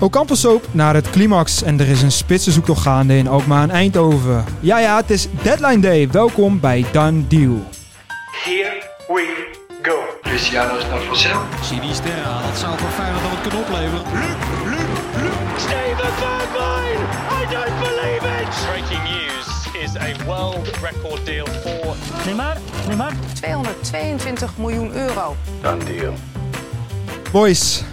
Ocampo Soap naar het climax en er is een spitse zoektocht gaande in Alkmaar en Eindhoven. Ja ja, het is deadline day. Welkom bij Done Deal. Here we go. Cristiano is naar vanzelf. Sinister Sterra, dat zou voor Feyenoord nog wat kunnen opleveren. Steven Bergwijn! I don't believe it! Breaking news is a world record deal for Neymar, Neymar. 222 miljoen euro. Dan deal. Boys,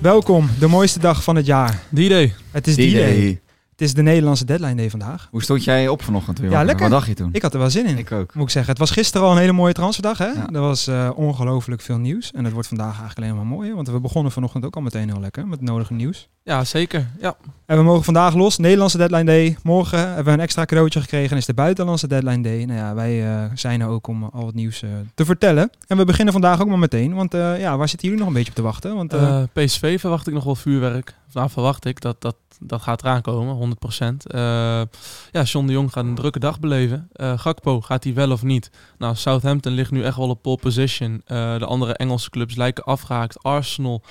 welkom. De mooiste dag van het jaar. Idee. Het is die day. Het is de Nederlandse deadline day vandaag. Hoe stond jij op vanochtend weer? Ja, lekker. Wat dacht je toen? Ik had er wel zin in. Ik ook. Moet ik zeggen. Het was gisteren al een hele mooie transferdag. Hè? Ja. Er was eh, ongelooflijk veel nieuws. En het wordt vandaag eigenlijk alleen maar mooier. Want we begonnen vanochtend ook al meteen heel lekker met het nodige nieuws. Ja, zeker. Ja. En we mogen vandaag los. Nederlandse deadline day. Morgen hebben we een extra cadeautje gekregen. En is de buitenlandse deadline day. Nou ja, wij eh, zijn er ook om al het nieuws eh, te vertellen. En we beginnen vandaag ook maar meteen. Want eh, ja, waar zitten jullie nog een beetje op te wachten? Want PSV verwacht ik nog wel vuurwerk. Nou, verwacht ik dat dat, dat gaat eraan komen, 100%. Eh ja, John de Jong gaat een drukke dag beleven. Eh Gakpo, gaat hij wel of niet? Nou, Southampton ligt nu echt wel op pole position. Eh, de andere Engelse clubs lijken afgehaakt. Arsenal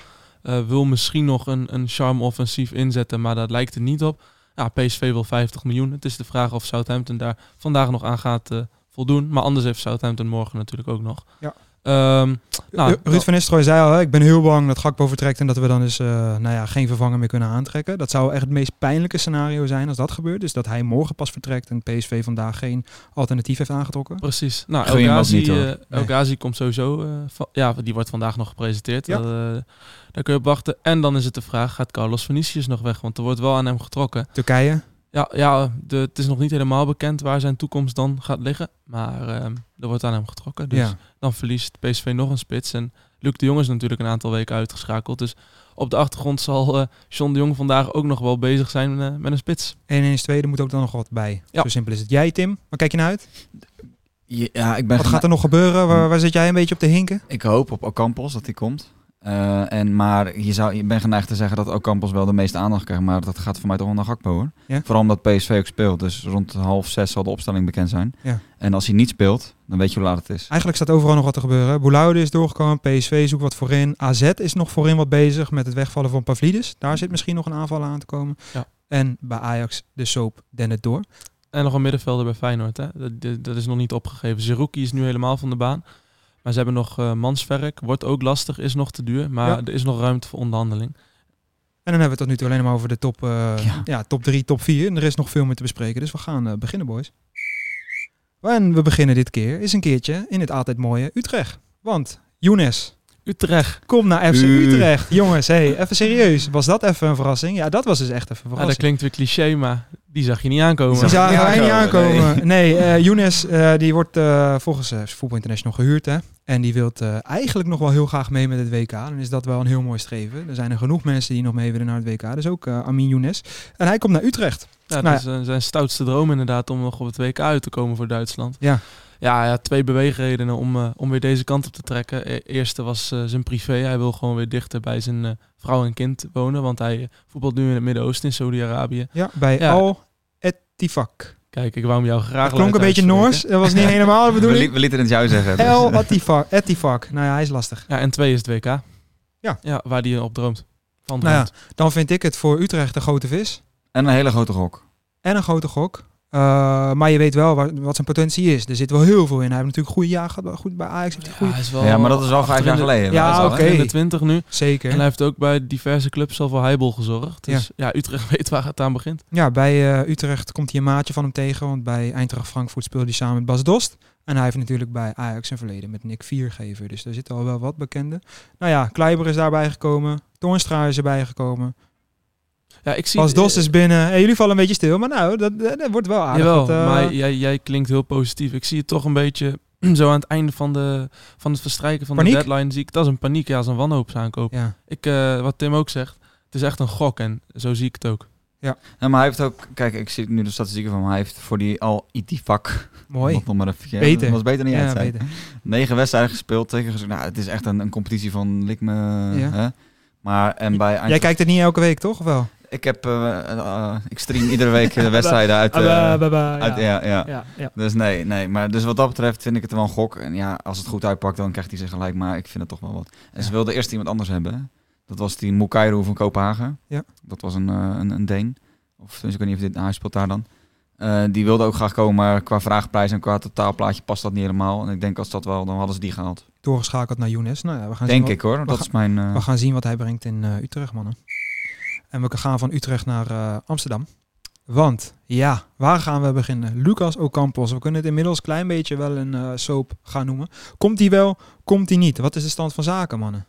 wil misschien nog een, een charme offensief inzetten, maar dat lijkt er niet op. Ja, PSV wil 50 miljoen. Het is de vraag of Southampton daar vandaag nog aan gaat voldoen. Maar anders heeft Southampton morgen natuurlijk ook nog. Ja. Ehm, nou, Ru- Ruud van Nistelrooy zei al, hè, ik ben heel bang dat Gakpo vertrekt en dat we dan dus eh, nou ja, geen vervanger meer kunnen aantrekken. Dat zou echt het meest pijnlijke scenario zijn als dat gebeurt. Dus dat hij morgen pas vertrekt en PSV vandaag geen alternatief heeft aangetrokken. Precies. Nou, El Ghazi, eh, Nee. El Ghazi komt sowieso... eh, van- ja, die wordt vandaag nog gepresenteerd. Ja. Dat, eh, daar kun je op wachten. En dan is het de vraag, gaat Carlos Vinicius nog weg? Want er wordt wel aan hem getrokken. Turkije, Ja, ja de, het is nog niet helemaal bekend waar zijn toekomst dan gaat liggen. Maar ehm, er wordt aan hem getrokken. Dus ja. dan verliest PSV nog een spits. En Luc de Jong is natuurlijk een aantal weken uitgeschakeld. Dus op de achtergrond zal eh John de Jong vandaag ook nog wel bezig zijn eh, met een spits. 1 1 2 er moet ook dan nog wat bij. Ja. Zo simpel is het. Jij Tim, waar kijk je naar uit? Ja, ik ben Wat gaat er nog gebeuren? Waar, waar zit jij een beetje op te hinken? Ik hoop op Ocampos dat hij komt. Eh, en, maar je, zou, je bent geneigd te zeggen dat Ocampos wel de meeste aandacht krijgt. Maar dat gaat voor mij toch wel naar Gakpo hoor. Ja? Vooral omdat PSV ook speelt. Dus rond half zes zal de opstelling bekend zijn. Ja. En als hij niet speelt, dan weet je hoe laat het is. Eigenlijk staat overal nog wat te gebeuren. Boulaude is doorgekomen, PSV zoekt wat voorin. AZ is nog voorin wat bezig met het wegvallen van Pavlidis. Daar zit misschien nog een aanval aan te komen. Ja. En bij Ajax de soap Dennet door. En nog een middenvelder bij Feyenoord. Hè? Dat, dat- dat is nog niet opgegeven. Zerouki is nu helemaal van de baan. Maar ze hebben nog eh Mansverk. Wordt ook lastig, is nog te duur. Maar Ja. er is nog ruimte voor onderhandeling. En dan hebben we het tot nu toe alleen maar over de top, eh, ja. Ja. top 3, top 4. En er is nog veel meer te bespreken. Dus we gaan eh, beginnen, boys. En we beginnen dit keer is een keertje in het altijd mooie Utrecht. Want Younes, Utrecht. kom naar FC U. Utrecht. Jongens, hey, even serieus. Was dat even een verrassing? Ja, dat was dus echt even een Ja, dat verrassing. klinkt weer cliché, maar die zag je niet aankomen. Die zagen wij niet aankomen, aankomen. Nee, eh Younes eh, die wordt eh, volgens eh Voetbal International gehuurd. Hè? En die wil eigenlijk nog wel heel graag mee met het WK. Dan is dat wel een heel mooi streven. Er zijn er genoeg mensen die nog mee willen naar het WK. Dus ook eh, Amin Younes. En hij komt naar Utrecht. Ja, dat Nou is eh, zijn stoutste droom inderdaad om nog op het WK uit te komen voor Duitsland. Ja. Ja, ja twee beweegredenen om, eh, om weer deze kant op te trekken. E- eerste was eh, zijn privé. Hij wil gewoon weer dichter bij zijn eh, vrouw en kind wonen. Want hij voetbalt nu in het Midden-Oosten, in Saudi-Arabië. Ja, bij Ja. Al Etifak. Kijk, ik wou hem jou graag Dat klonk een beetje. Noors. Dat was niet helemaal de We, li- bedoeling. we lieten het jou zeggen. dus, El Etifak. Etifak. Nou ja, hij is lastig. Ja, en twee is het WK. Ja. ja waar hij op droomt. Van Nou ja, droomt. dan vind ik het voor Utrecht een grote vis. En een hele grote gok. En een grote gok. Uh, maar je weet wel wat, wat zijn potentie is. Er zit wel heel veel in. Hij heeft natuurlijk een goede jaar gehad. Goed bij Ajax. Heeft hij Ja, goed. hij is wel Ja, maar dat is al vijf in jaar de- geleden. Ja, oké. In de 20 nu. Zeker. En hij heeft ook bij diverse clubs al voor Heibel gezorgd. Dus ja, Utrecht weet waar het aan begint. Ja, bij uh, Utrecht komt hij een maatje van hem tegen. Want bij Eintracht Frankfurt speelde hij samen met Bas Dost. En hij heeft natuurlijk bij Ajax een verleden met Nick Viergever. Dus daar zitten al wel wat bekende. Nou ja, Kleiber is daarbij gekomen. Toornstra is erbij gekomen. Ja, ik zie, Bas Dost is binnen. Hey, jullie vallen een beetje stil. Maar nou, dat, dat, dat wordt wel aardig. Jawel, uh, maar jij, jij klinkt heel positief. Ik zie het toch een beetje zo aan het einde van, de, van het verstrijken van Paniek? de deadline. Zie ik dat is een paniek, ja, als een wanhoopsaankoop. Ja. Ik, uh, wat Tim ook zegt, het is echt een gok en zo zie ik het ook. Ja. ja, maar hij heeft ook, kijk, ik zie nu de statistieken van hem. Hij heeft voor die al IT-vak. Mooi. Nog maar even, beter. was beter niet ja, uit. beter. Negen wedstrijden gespeeld tegen. Nou, het is echt een, een competitie van lik me. Ja. Hè? Maar en bij Jij kijkt het niet elke week, toch? Of wel? Ik heb, uh, uh, ik stream iedere week de wedstrijden uit. Uh, uit ja. Ja, ja. ja, Dus nee, nee. Maar dus wat dat betreft vind ik het wel een gok. En ja, als het goed uitpakt, dan krijgt hij zich gelijk. Maar ik vind het toch wel wat. En ze wilden eerst iemand anders hebben. Dat was die Mukairo van Kopenhagen. Ja. Dat was een, eh, een, een Deen. Of dus ik weet niet of dit, nou, hij speelt daar dan. Eh, die wilde ook graag komen, maar qua vraagprijs en qua totaalplaatje past dat niet helemaal. En ik denk als dat wel, dan hadden ze die gehaald. Doorgeschakeld naar Younes. Nou ja, we gaan Denk zien ik hoor, we dat gaan- is mijn... eh, Wat, we gaan zien wat hij brengt in eh, Utrecht, mannen. En we gaan van Utrecht naar eh, Amsterdam. Want, ja, waar gaan we beginnen? Lucas Ocampos. We kunnen het inmiddels een klein beetje wel een eh, soap gaan noemen. Komt hij wel? Komt hij niet? Wat is de stand van zaken, mannen?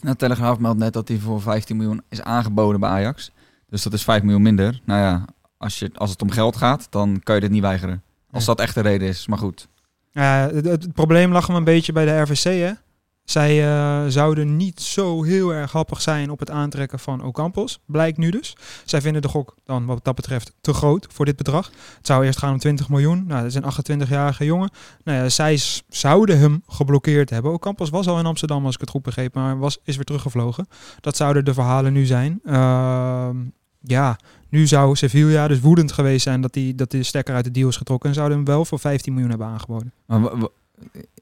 Nou, Telegraaf meldt net dat hij voor 15 miljoen is aangeboden bij Ajax. Dus dat is 5 miljoen minder. Nou ja, als, je, als het om geld gaat, dan kan je dit niet weigeren. Als dat echt de reden is, maar goed. Ja, het, het probleem lag hem een beetje bij de RVC, hè? Zij eh, zouden niet zo heel erg happig zijn op het aantrekken van Ocampos. Blijkt nu dus. Zij vinden de gok dan wat dat betreft te groot voor dit bedrag. Het zou eerst gaan om 20 miljoen. Nou, dat is een 28-jarige jongen. Nou ja, zij zouden hem geblokkeerd hebben. Ocampos was al in Amsterdam, als ik het goed begreep, maar was, is weer teruggevlogen. Dat zouden de verhalen nu zijn. Ehm, ja, nu zou Sevilla dus woedend geweest zijn dat die, dat die stekker uit de deal is getrokken. En zouden hem wel voor 15 miljoen hebben aangeboden.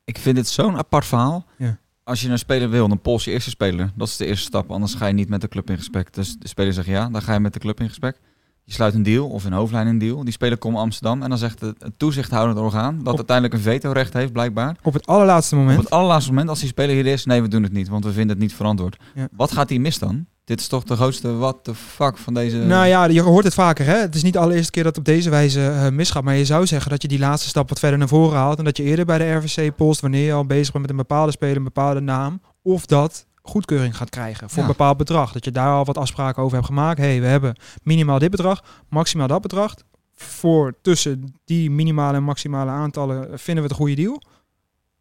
Ik vind het zo'n apart verhaal. Ja. Als je een speler wil, dan pols je eerste speler. Dat is de eerste stap. Anders ga je niet met de club in gesprek. Dus de speler zegt ja, dan ga je met de club in gesprek. Je sluit een deal of in hoofdlijn een deal. Die speler komt Amsterdam en dan zegt het, toezichthoudend orgaan, dat Op- uiteindelijk een vetorecht heeft blijkbaar. Op het allerlaatste moment. Op het allerlaatste moment, als die speler hier is, nee, we doen het niet, want we vinden het niet verantwoord. Ja. Wat gaat hij mis dan? Dit is toch de grootste what the fuck van deze... Nou ja, je hoort het vaker. Hè? Het is niet de allereerste keer dat het op deze wijze eh, misgaat. Maar je zou zeggen dat je die laatste stap wat verder naar voren haalt. En dat je eerder bij de RVC post wanneer je al bezig bent met een bepaalde speler, een bepaalde naam. Of dat goedkeuring gaat krijgen voor Ja. een bepaald bedrag. Dat je daar al wat afspraken over hebt gemaakt. hey, we hebben minimaal dit bedrag, maximaal dat bedrag. Voor tussen die minimale en maximale aantallen vinden we het een goede deal.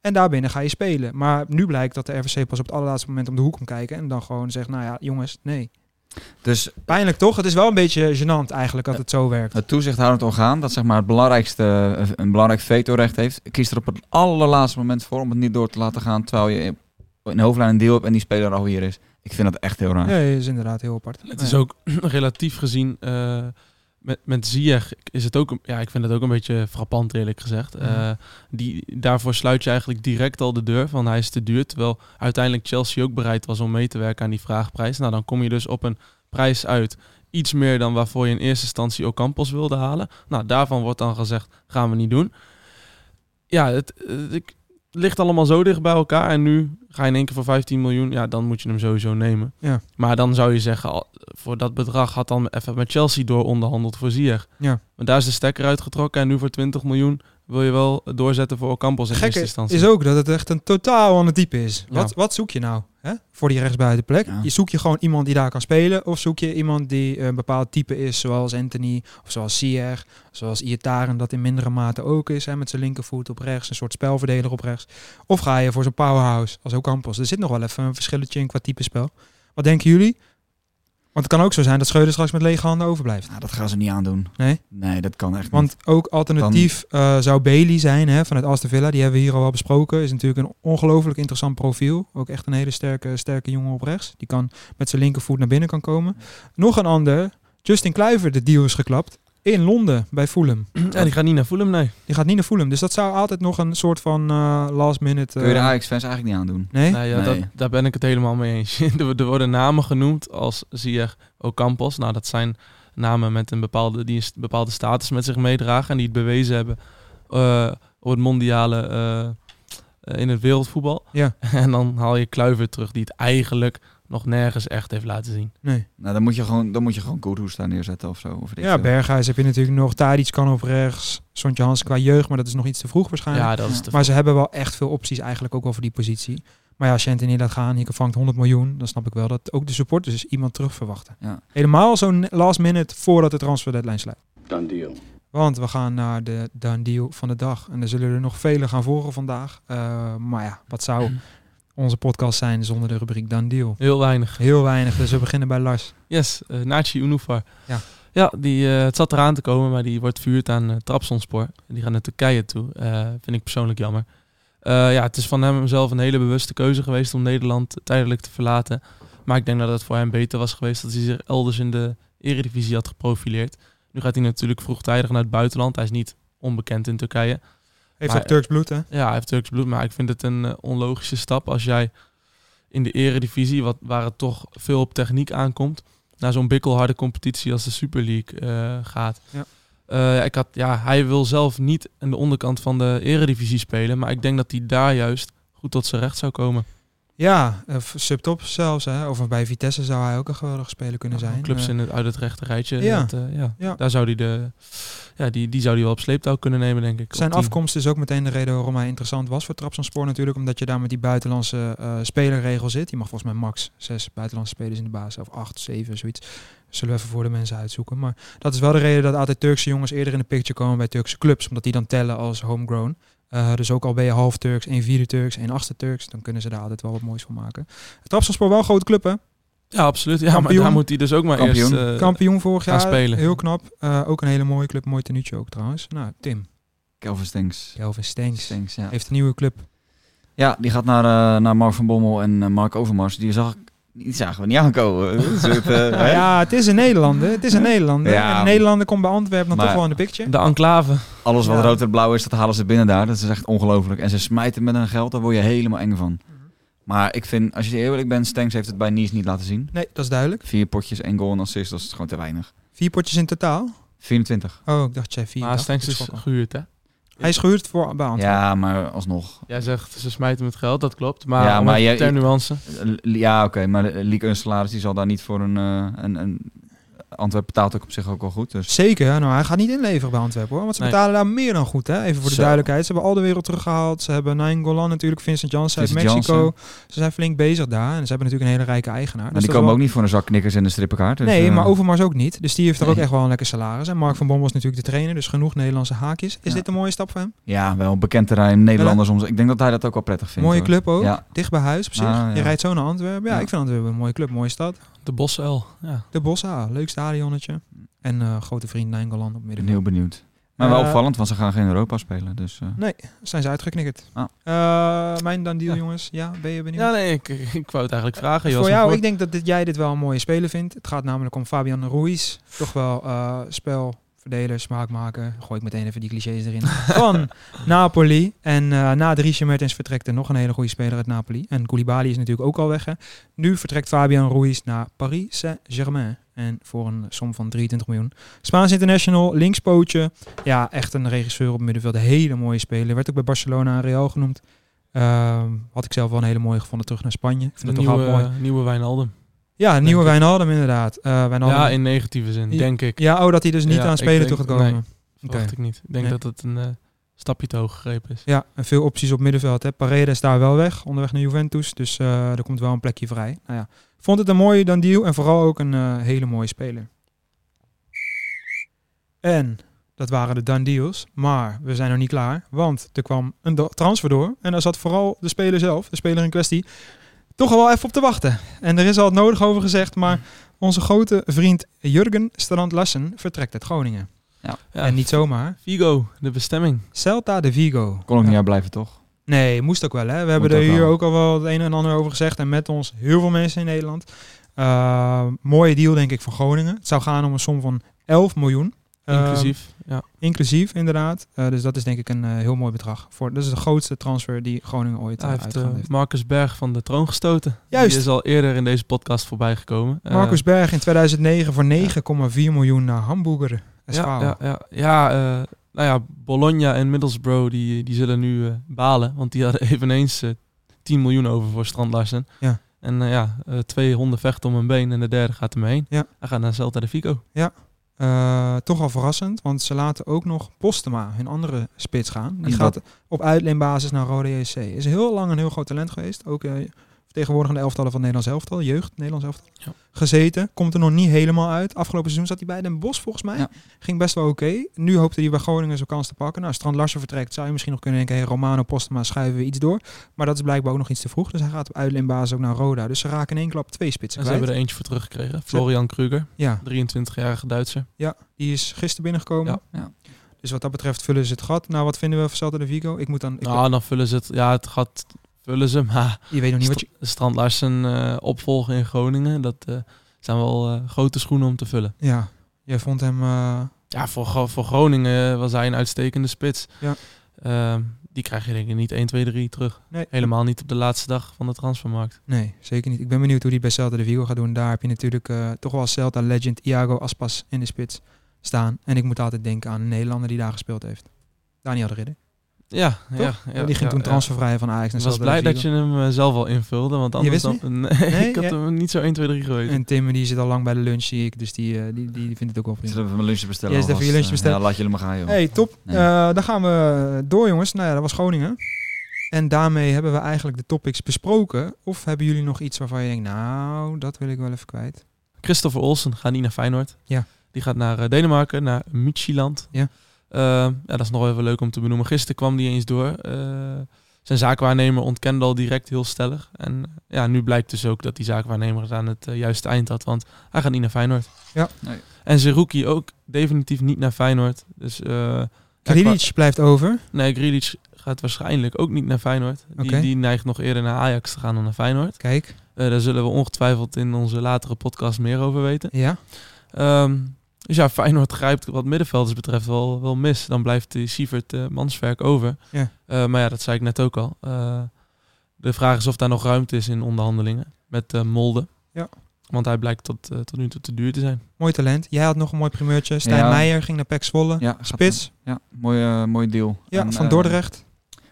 En daarbinnen ga je spelen. Maar nu blijkt dat de RVC pas op het allerlaatste moment om de hoek komt kijken. En dan gewoon zegt, nou ja, jongens, nee. Dus Pijnlijk toch? Het is wel een beetje gênant eigenlijk dat het zo werkt. het toezichthoudend orgaan, dat zeg maar het belangrijkste, eh, een belangrijk vetorecht heeft, kiest er op het allerlaatste moment voor om het niet door te laten gaan, terwijl je in- in hoofdlijn een deal hebt en die speler al hier is. Ik vind dat echt heel raar. Ja, is inderdaad heel apart. Het is ook relatief gezien eh, met, met Ziyech is het ook, ja, ik vind het ook een beetje frappant eerlijk gezegd. Eh, Mhm. die, daarvoor sluit je eigenlijk direct al de deur van hij is te duur. Terwijl uiteindelijk Chelsea ook bereid was om mee te werken aan die vraagprijs. Nou, dan kom je dus op een prijs uit. Iets meer dan waarvoor je in eerste instantie Ocampos wilde halen. Nou, daarvan wordt dan gezegd, gaan we niet doen. Ja, het, het, ik- het ligt allemaal zo dicht bij elkaar. En nu ga je in één keer voor 15 miljoen. Ja, dan moet je hem sowieso nemen. Ja. Maar dan zou je zeggen, voor dat bedrag had dan even met Chelsea door onderhandeld voor Ziyech. Ja. Maar daar is de stekker uitgetrokken. En nu voor 20 miljoen wil je wel doorzetten voor Ocampos in Het eerste gekke instantie. is ook dat het echt een totaal ander type is. Ja. Wat, wat zoek je nou hè? voor die rechtsbuitenplek? Ja. Je zoek je gewoon iemand die daar kan spelen. Of zoek je iemand die een bepaald type is, zoals Anthony of zoals Sier, zoals Iataren dat in mindere mate ook is, hè, met zijn linkervoet op rechts, een soort spelverdeler op rechts. Of ga je voor zo'n powerhouse als Ocampos? Er zit nog wel even een verschilletje in qua type spel. Wat denken jullie? Want het kan ook zo zijn dat Schreuder straks met lege handen overblijft. Nou, dat gaan ze niet aandoen. Nee? Nee, dat kan echt niet. Want ook alternatief eh, zou Bailey zijn hè, vanuit Aston Villa. Die hebben we hier al wel besproken. Is natuurlijk een ongelooflijk interessant profiel. Ook echt een hele sterke, sterke jongen op rechts. Die kan met zijn linkervoet naar binnen kan komen. Nog een ander. Justin Kluivert, de deal is geklapt. In Londen bij Fulham. Ja, die gaat niet naar Fulham, nee. Die gaat niet naar Fulham. Dus dat zou altijd nog een soort van eh, last minute... Kun je de eh, Ajax-fans eigenlijk niet aandoen. nee? Nee, ja, Nee. Dat, daar ben ik het helemaal mee eens. er, er worden namen genoemd als Ziyech Ocampos. Nou, dat zijn namen met een bepaalde, die een bepaalde status met zich meedragen. En die het bewezen hebben eh, op het mondiale, in het wereldvoetbal. Ja. En dan haal je Kluivert terug, die het eigenlijk nog nergens echt heeft laten zien. Nee. Nou, dan moet je gewoon, dan moet je gewoon Kudus daar neerzetten of zo. Of Ja. Berghuis heb je natuurlijk nog. Tadic kan op rechts. Sontje Hans qua jeugd, maar dat is nog iets te vroeg waarschijnlijk. Ja, dat is te Maar ze hebben wel echt veel opties eigenlijk ook wel voor die positie. Maar ja, als je Anthony laat gaan, je vangt 100 miljoen, dan snap ik wel dat ook de supporters dus iemand terug verwachten. Ja. Helemaal zo'n last minute voordat de transfer deadline sluit. Done deal. Want we gaan naar de done deal van de dag. En er zullen er nog vele gaan volgen vandaag. Eh, maar ja, wat zou onze podcast zijn zonder de rubriek done deal? Heel weinig. Heel weinig, dus we beginnen bij Lars. Yes, uh, Nachi Unufar. Ja. Ja, die, eh, het zat eraan te komen, maar die wordt vuurd aan uh, Trabzonspor. Die gaat naar Turkije toe. Vind ik persoonlijk jammer. Ja, het is van hem zelf een hele bewuste keuze geweest om Nederland tijdelijk te verlaten. Maar ik denk dat het voor hem beter was geweest dat hij zich elders in de eredivisie had geprofileerd. Nu gaat hij natuurlijk vroegtijdig naar het buitenland. Hij is niet onbekend in Turkije. Heeft Maar, ook Turks bloed, hè? Ja, hij heeft Turks bloed, maar ik vind het een uh, onlogische stap als jij in de eredivisie, wat, waar het toch veel op techniek aankomt, naar zo'n bikkelharde competitie als de Super League eh, gaat. Ja. Eh, ja, ik had, ja, hij wil zelf niet aan de onderkant van de eredivisie spelen, maar ik denk dat hij daar juist goed tot zijn recht zou komen. Ja, of subtop zelfs. Hè. Of bij Vitesse zou hij ook een geweldige speler kunnen zijn. Clubs Eh, in het, uit het rechte rijtje. Ja. dat, eh, ja. Ja. Daar zou hij de, ja, die, die zou hij wel op sleeptouw kunnen nemen, denk ik. Zijn afkomst is ook meteen de reden waarom hij interessant was voor Trabzonspor natuurlijk. Omdat je daar met die buitenlandse eh spelerregel zit. Je mag volgens mij max zes buitenlandse spelers in de basis. Of acht, zeven, zoiets. Zullen we even voor de mensen uitzoeken. Maar dat is wel de reden dat altijd Turkse jongens eerder in de picture komen bij Turkse clubs. Omdat die dan tellen als homegrown. Eh, dus ook al ben je half Turks, één vierde Turks, één achtste Turks. Dan kunnen ze daar altijd wel wat moois van maken. Trabzonspor wel een grote club hè. Ja, absoluut. Ja, maar daar moet hij dus ook maar Kampioen. eerst... eh, Kampioen vorig gaan jaar. spelen. Heel knap. Eh, ook een hele mooie club. Mooi tenuutje ook trouwens. Nou, Tim. Kelvin Stenks. Kelvin Stenks. Stenks, ja. Heeft een nieuwe club. Ja, die gaat naar, eh, naar Mark van Bommel en eh, Mark Overmars. Die zag ik, die zagen we niet aankomen. Soort, eh, Nou hè? ja, het is een Nederlander. Het is een Nederlander. Ja. En een Nederlander komt bij Antwerpen dan toch wel in de picture. De enclave. Alles wat Ja. rood en blauw is, dat halen ze binnen daar. Dat is echt ongelooflijk. En ze smijten met hun geld, daar word je helemaal eng van. Mhm. Maar ik vind, als je eerlijk bent, Stenks heeft het bij Nice niet laten zien. Nee, dat is duidelijk. Vier potjes, één goal en assist, dat is gewoon te weinig. Vier potjes in totaal. 24. Oh, ik dacht jij vier. Maar Stenks ik is gehuurd, hè? Hij is gehuurd voor bij Antwerpen. Ja, maar alsnog. Jij zegt ze smijten met geld, dat klopt. Maar, Ja, maar ter nuance. Ja, oké, maar Lieke Unselaris die zal daar niet voor een... eh, een, een Antwerpen betaalt ook op zich ook wel goed. Dus Zeker, nou, hij gaat niet inleveren bij Antwerpen hoor. Want ze Nee. betalen daar meer dan goed. Hè? Even voor de Zo. duidelijkheid. Ze hebben al de wereld teruggehaald. Ze hebben Nain Golan natuurlijk, Vincent Janssen uit Mexico. Janssen. Ze zijn flink bezig daar. En ze hebben natuurlijk een hele rijke eigenaar. maar Dus die komen wel- ook niet voor een zak knikkers en een strippenkaart. Dus, nee, eh, maar Overmars ook niet. Dus die heeft er ook echt wel een lekker salaris. En Mark van Bommel is natuurlijk de trainer. Dus genoeg Nederlandse haakjes. Is Ja. dit een mooie stap voor hem? Ja, wel een bekend terrein, Nederlanders. om- Ik denk dat hij dat ook wel prettig vindt. mooie hoor. club ook. Ja. Dicht bij huis op zich. Ah, Je rijdt zo naar Antwerpen. Ja, Ja. ik vind Antwerpen een mooie club. Mooie stad. De Bosuil. Ja. De Bossa, leuk stadionnetje. En eh, grote vriend Nainggolan op Ik ben midden. heel benieuwd. Maar wel Eh, opvallend, want ze gaan geen Europa spelen. Dus, eh, Nee, zijn ze uitgeknikkerd. Ah. Eh, mijn dan deal, Ja. jongens. Ja, ben je benieuwd? ja, nee, ik, ik wou het eigenlijk vragen. Je was voor jou, voor. ik denk dat dit, jij dit wel een mooie speler vindt. Het gaat namelijk om Fabian Ruiz. Toch wel eh spel, verdeler, smaakmaker. Gooi ik meteen even die clichés erin. Van Napoli. En eh, na Dries Mertens vertrekt er nog een hele goede speler uit Napoli. En Koulibaly is natuurlijk ook al weg. Hè. Nu vertrekt Fabian Ruiz naar Paris Saint-Germain. En voor een som van 23 miljoen. Spaans international, linkspootje. Ja, echt een regisseur op middenveld. Een hele mooie speler. Werd ook bij Barcelona en Real genoemd. Ehm, had ik zelf wel een hele mooie gevonden terug naar Spanje. Ik vind het toch nieuwe, wel mooi. nieuwe Wijnaldum. Ja, nieuwe. Wijnaldum inderdaad. Eh Wijnaldum. Ja, in negatieve zin, denk ik. Ja, oh, dat hij dus niet Ja, aan spelen denk- toe gaat komen. nee. Verwacht ik niet. Ik denk Nee. dat het een eh, stapje te hoog gegrepen is. Ja, en veel opties op middenveld. Hè. Paredes is daar wel weg, onderweg naar Juventus. Dus eh, er komt wel een plekje vrij. Nou ja, vond het een mooie dan deal en vooral ook een eh, hele mooie speler. En dat waren de done deals. Maar we zijn nog niet klaar, want er kwam een transfer door. En daar zat vooral de speler zelf, de speler in kwestie, toch al wel even op te wachten. En er is al het nodig over gezegd, maar onze grote vriend Jurgen Strand Lassen vertrekt uit Groningen. Ja, En niet zomaar. Vigo, de bestemming. Celta de Vigo. kon ook Ja. niet uitblijven, toch? Nee, moest ook wel. Hè? We hebben Moet er ook hier wel. ook al wel het een en ander over gezegd. En met ons heel veel mensen in Nederland. Uh, mooie deal denk ik voor Groningen. Het zou gaan om een som van 11 miljoen. Uh, Inclusief, ja. Inclusief, inderdaad. Uh, dus dat is denk ik een uh, heel mooi bedrag. Voor, dat is de grootste transfer die Groningen ooit Hij heeft, heeft. Marcus Berg van de troon gestoten. Juist. Die is al eerder in deze podcast voorbij gekomen. Marcus Berg in 2009 voor 9,4 miljoen naar Hamburger. SV. Ja, ja, ja, ja nou ja, Bologna en Middlesbrough die, die zullen nu uh, balen. Want die hadden eveneens uh, 10 miljoen over voor Strand Larsen. Ja. En uh, ja, twee honden vechten om een been en de derde gaat er mee heen. Ja. Hij gaat naar Celta de Vigo. Ja. Uh, toch al verrassend, want ze laten ook nog Postema, hun andere spits, gaan. Die gaat op uitleenbasis naar Rode JC. Is heel lang een heel groot talent geweest. Ook uh, vertegenwoordigende elftallen van Nederlands elftal, jeugd Nederlands elftal. Ja. Gezeten, komt er nog niet helemaal uit. Afgelopen seizoen zat hij bij Den Bosch volgens mij. Ja. Ging best wel oké. Okay. Nu hoopte hij bij Groningen zijn kans te pakken. Nou, Strand Larsen vertrekt, zou je misschien nog kunnen denken, hey, Romano Postema schuiven we iets door. Maar dat is blijkbaar ook nog iets te vroeg. Dus hij gaat op uitleenbasis ook naar Roda. Dus ze raken in één klap twee spitsen En ze kwijt. hebben er eentje voor teruggekregen. Florian Kruger, ja. 23-jarige Duitser. Ja, die is gisteren binnengekomen. Ja. Ja. Dus wat dat betreft vullen ze het gat. Nou, wat vinden we van Celta de Vigo? Ik moet dan... Ik nou, dan vullen ze het... Ja, het gat vullen ze, maar... Je weet nog niet wat je... Strand Larsen uh, opvolgen in Groningen, dat uh, zijn wel uh, grote schoenen om te vullen. Ja, jij vond hem... Ja, voor, voor Groningen was hij een uitstekende spits. Ja. Uh, die krijg je denk ik niet 1, 2, 3 terug. Nee. Helemaal niet op de laatste dag van de transfermarkt. Nee, zeker niet. Ik ben benieuwd hoe die bij Celta de Vigo gaat doen. Daar heb je natuurlijk eh, toch wel als Celta legend Iago Aspas in de spits staan. En ik moet altijd denken aan een Nederlander die daar gespeeld heeft. Daniel de Ridder. Ja, ja, Toch? ja, die ging ja, toen ja. transfervrij van Ajax naar Ik was blij dat je hem eh, zelf al invulde, want anders wist dan, nee, Nee, ik had ja. hem niet zo 1, 2, 3 geweten. En Tim die zit al lang bij de lunch, zie ik. Dus die, eh, die, die, vindt het ook wel Ik prima. zit even mijn lunch bestellen. Jij zit even je lunch bestellen. Ja, laat jullie maar gaan, joh. Hey, top. Nee. Eh, dan gaan we door, jongens. Nou ja, dat was Groningen. En daarmee hebben we eigenlijk de topics besproken. Of hebben jullie nog iets waarvan je denkt, nou, dat wil ik wel even kwijt. Christopher Olsen gaat niet naar Feyenoord. Ja. Die gaat naar Denemarken, naar Midtjylland. Ja. Eh, ja, dat is nog wel even leuk om te benoemen. Gisteren kwam die eens door. Eh, zijn zaakwaarnemer ontkende al direct heel stellig. En eh, ja, nu blijkt dus ook dat die zaakwaarnemer het aan het juiste eind had. Want hij gaat niet naar Feyenoord. Ja. Nee. En Zerouki ook definitief niet naar Feyenoord. Dus, eh, ja, Krilic blijft over. Nee, Grealish gaat waarschijnlijk ook niet naar Feyenoord. Die, die neigt nog eerder naar Ajax te gaan dan naar Feyenoord. Kijk. Eh, daar zullen we ongetwijfeld in onze latere podcast meer over weten. Ja. Ehm, dus ja, Feyenoord grijpt wat middenvelders betreft wel, wel mis. Dan blijft die Sievert uh, Manswerk over. Ja. Eh, maar ja, dat zei ik net ook al. Eh, de vraag is of daar nog ruimte is in onderhandelingen met eh, Molde. Ja. Want hij blijkt tot, eh, tot nu toe te duur te zijn. Mooi talent. Jij had nog een mooi primeurtje. Stijn Ja. Meijer ging naar PEC Zwolle. Ja, Spits. Ja, mooi, eh, mooi deal. Ja, En, van eh, Dordrecht.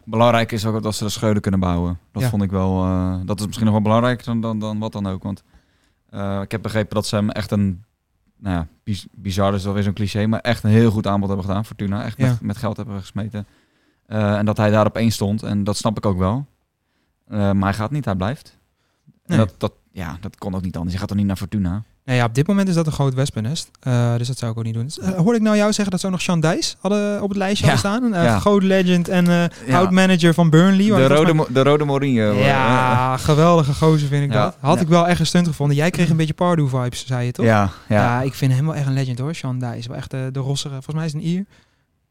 Belangrijk is ook dat ze de scheuren kunnen bouwen. Dat Ja. vond ik wel. eh, dat is misschien nog wel belangrijker dan, dan, dan wat dan ook. Want eh, ik heb begrepen dat ze hem echt een. Nou ja, biz- bizar is alweer zo'n cliché, maar echt een heel goed aanbod hebben gedaan. Fortuna, echt Ja. met, met geld hebben gesmeten. Eh, en dat hij daar op één stond. En dat snap ik ook wel. Eh, maar hij gaat niet, hij blijft. Nee. En dat, dat, ja, dat kon ook niet anders. Je gaat toch niet naar Fortuna? Nou ja, op dit moment is dat een groot wespennest. Eh, dus dat zou ik ook niet doen. Uh, hoorde ik nou jou zeggen dat ze ook nog Sean Dijs hadden op het lijstje Ja. hadden staan? Een eh, Ja. groot legend en eh Ja. oud-manager van Burnley. De rode, Mo- de rode Mourinho. eh, Ja, geweldige gozer vind ik dat. Had ik wel echt een stunt gevonden. Jij kreeg een beetje Pardew-vibes, zei je toch? ja, ja. Ja, ik vind hem wel echt een legend hoor. Sean Dijs. Wel echt eh, de rossere. Volgens mij is het een Ier.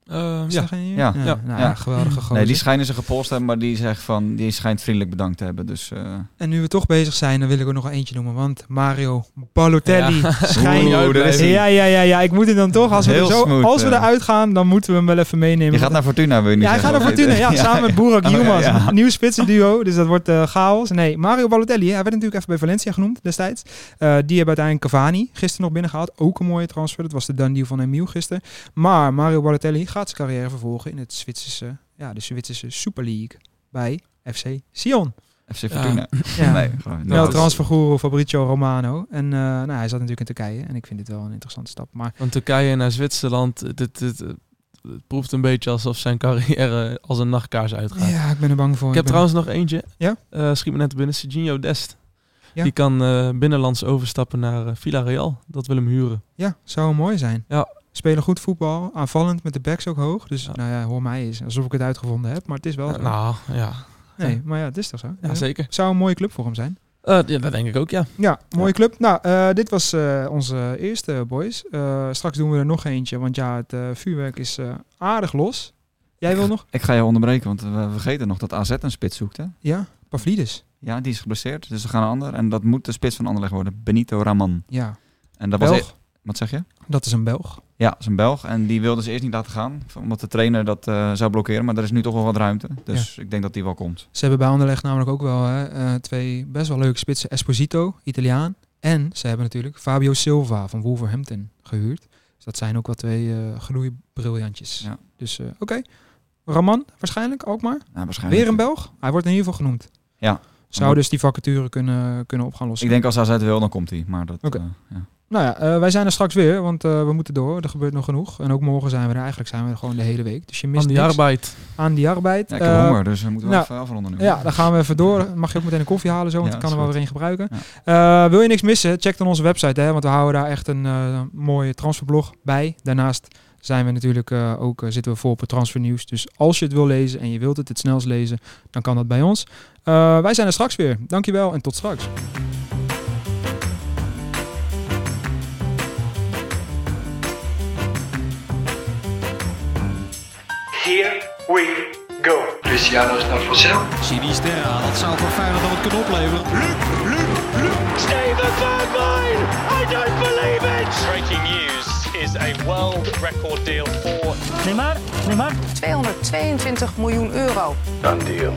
Eh, ja. Ja. ja. Ja. Nou, Ja. ja, geweldige gozer. Nee, die schijnen ze gepolst hebben, maar die zegt van, die schijnt vriendelijk bedankt te hebben. Dus eh, En nu we toch bezig zijn, dan wil ik er nog eentje noemen. Want Mario Balotelli Ja. schijnt... Ja, ja, ja, ja. Ik moet het dan toch. Als we, er zo, smooth, als we ja. eruit gaan, dan moeten we hem wel even meenemen. je gaat naar Fortuna, wil je niet Ja, hij gaat naar Fortuna. Ja, samen met Boerak Oh, ja, Yilmaz. ja. Een nieuw spitsenduo, dus dat wordt eh, chaos. Nee, Mario Balotelli, hij werd natuurlijk even bij Valencia genoemd destijds. Eh, die hebben uiteindelijk Cavani gisteren nog binnengehaald. Ook een mooie transfer. Dat was de done deal van Emiel gisteren. Maar Mario Balotelli gaat zijn carrière vervolgen in het Zwitserse, ja, de Zwitserse Super League bij FC Sion. FC Fortuna. Ja. Nee, gewoon. Wel transfergoeroe Fabrizio Romano. En eh, nou, hij zat natuurlijk in Turkije. En ik vind dit wel een interessante stap. Maar Van Turkije naar Zwitserland, dit, dit, dit, het proeft een beetje alsof zijn carrière als een nachtkaars uitgaat. ja, ik ben er bang voor. Ik heb ben- trouwens nog eentje. Ja? Eh, schiet me net binnen. Serginho Dest. Ja. Die kan eh, binnenlands overstappen naar Villarreal. Dat wil hem huren. Ja, zou mooi zijn. Ja. Spelen goed voetbal, aanvallend, met de backs ook hoog. Dus Ja. nou ja, hoor mij eens. Alsof ik het uitgevonden heb, maar het is wel zo. nou, ja. nee, maar ja, het is toch zo? ja, zeker. Zou een mooie club voor hem zijn. Eh, ja, dat denk ik ook, ja. Ja, mooie club. Nou, eh, dit was eh, onze eerste, boys. Eh, straks doen we er nog eentje, want ja, het eh, vuurwerk is eh, aardig los. Jij wil nog? Ik ga je onderbreken, want we vergeten nog dat AZ een spits zoekt. Hè? Ja, Pavlidis. Ja, die is geblesseerd, dus we gaan een ander. En dat moet de spits van Anderlecht worden, Benito Raman. Ja, En dat was Belg. e- Wat zeg je? Dat is een Belg. Ja, dat is een Belg. En die wilde ze eerst niet laten gaan, omdat de trainer dat eh, zou blokkeren. Maar er is nu toch wel wat ruimte. Dus ik denk dat die wel komt. Ze hebben bij Anderlecht namelijk ook wel hè, eh, twee best wel leuke spitsen. Esposito, Italiaan. En ze hebben natuurlijk Fabio Silva van Wolverhampton gehuurd. Dus dat zijn ook wel twee groeibriljantjes. Ja. Dus oké. Raman waarschijnlijk ook maar. Nou, waarschijnlijk. Weer een Belg. Hij wordt in ieder geval genoemd. Ja. Zou dus die vacature kunnen, kunnen op gaan lossen. Ik denk als AZ wil, dan komt hij. Maar dat... Oké. ja. Nou ja, eh, wij zijn er straks weer, want eh, we moeten door. Er gebeurt nog genoeg. En ook morgen zijn we er. Eigenlijk zijn we er gewoon de hele week. Dus je mist Aan die niks arbeid. aan die arbeid. Ja, ik heb honger, dus we moeten wel nou, even afronden nu. Ja, dan gaan we even door. Mag je ook meteen een koffie halen zo, want Ja, ik kan er wel weer een gebruiken. Eh, wil je niks missen? Check dan onze website, hè, want we houden daar echt een eh, mooie transferblog bij. Daarnaast zijn we natuurlijk eh, ook, zitten we vol op het transfernieuws. Dus als je het wil lezen en je wilt het het snelst lezen, dan kan dat bij ons. Eh, wij zijn er straks weer. Dankjewel en tot straks. Here we go. Cristiano is naar Vassel. Sinisterra, dat zou voor Feyenoord nog wat kunnen opleveren. Steven Bergwijn! I don't believe it! Breaking news. is a world record deal for Neymar, Neymar. 222 miljoen euro. Done deal.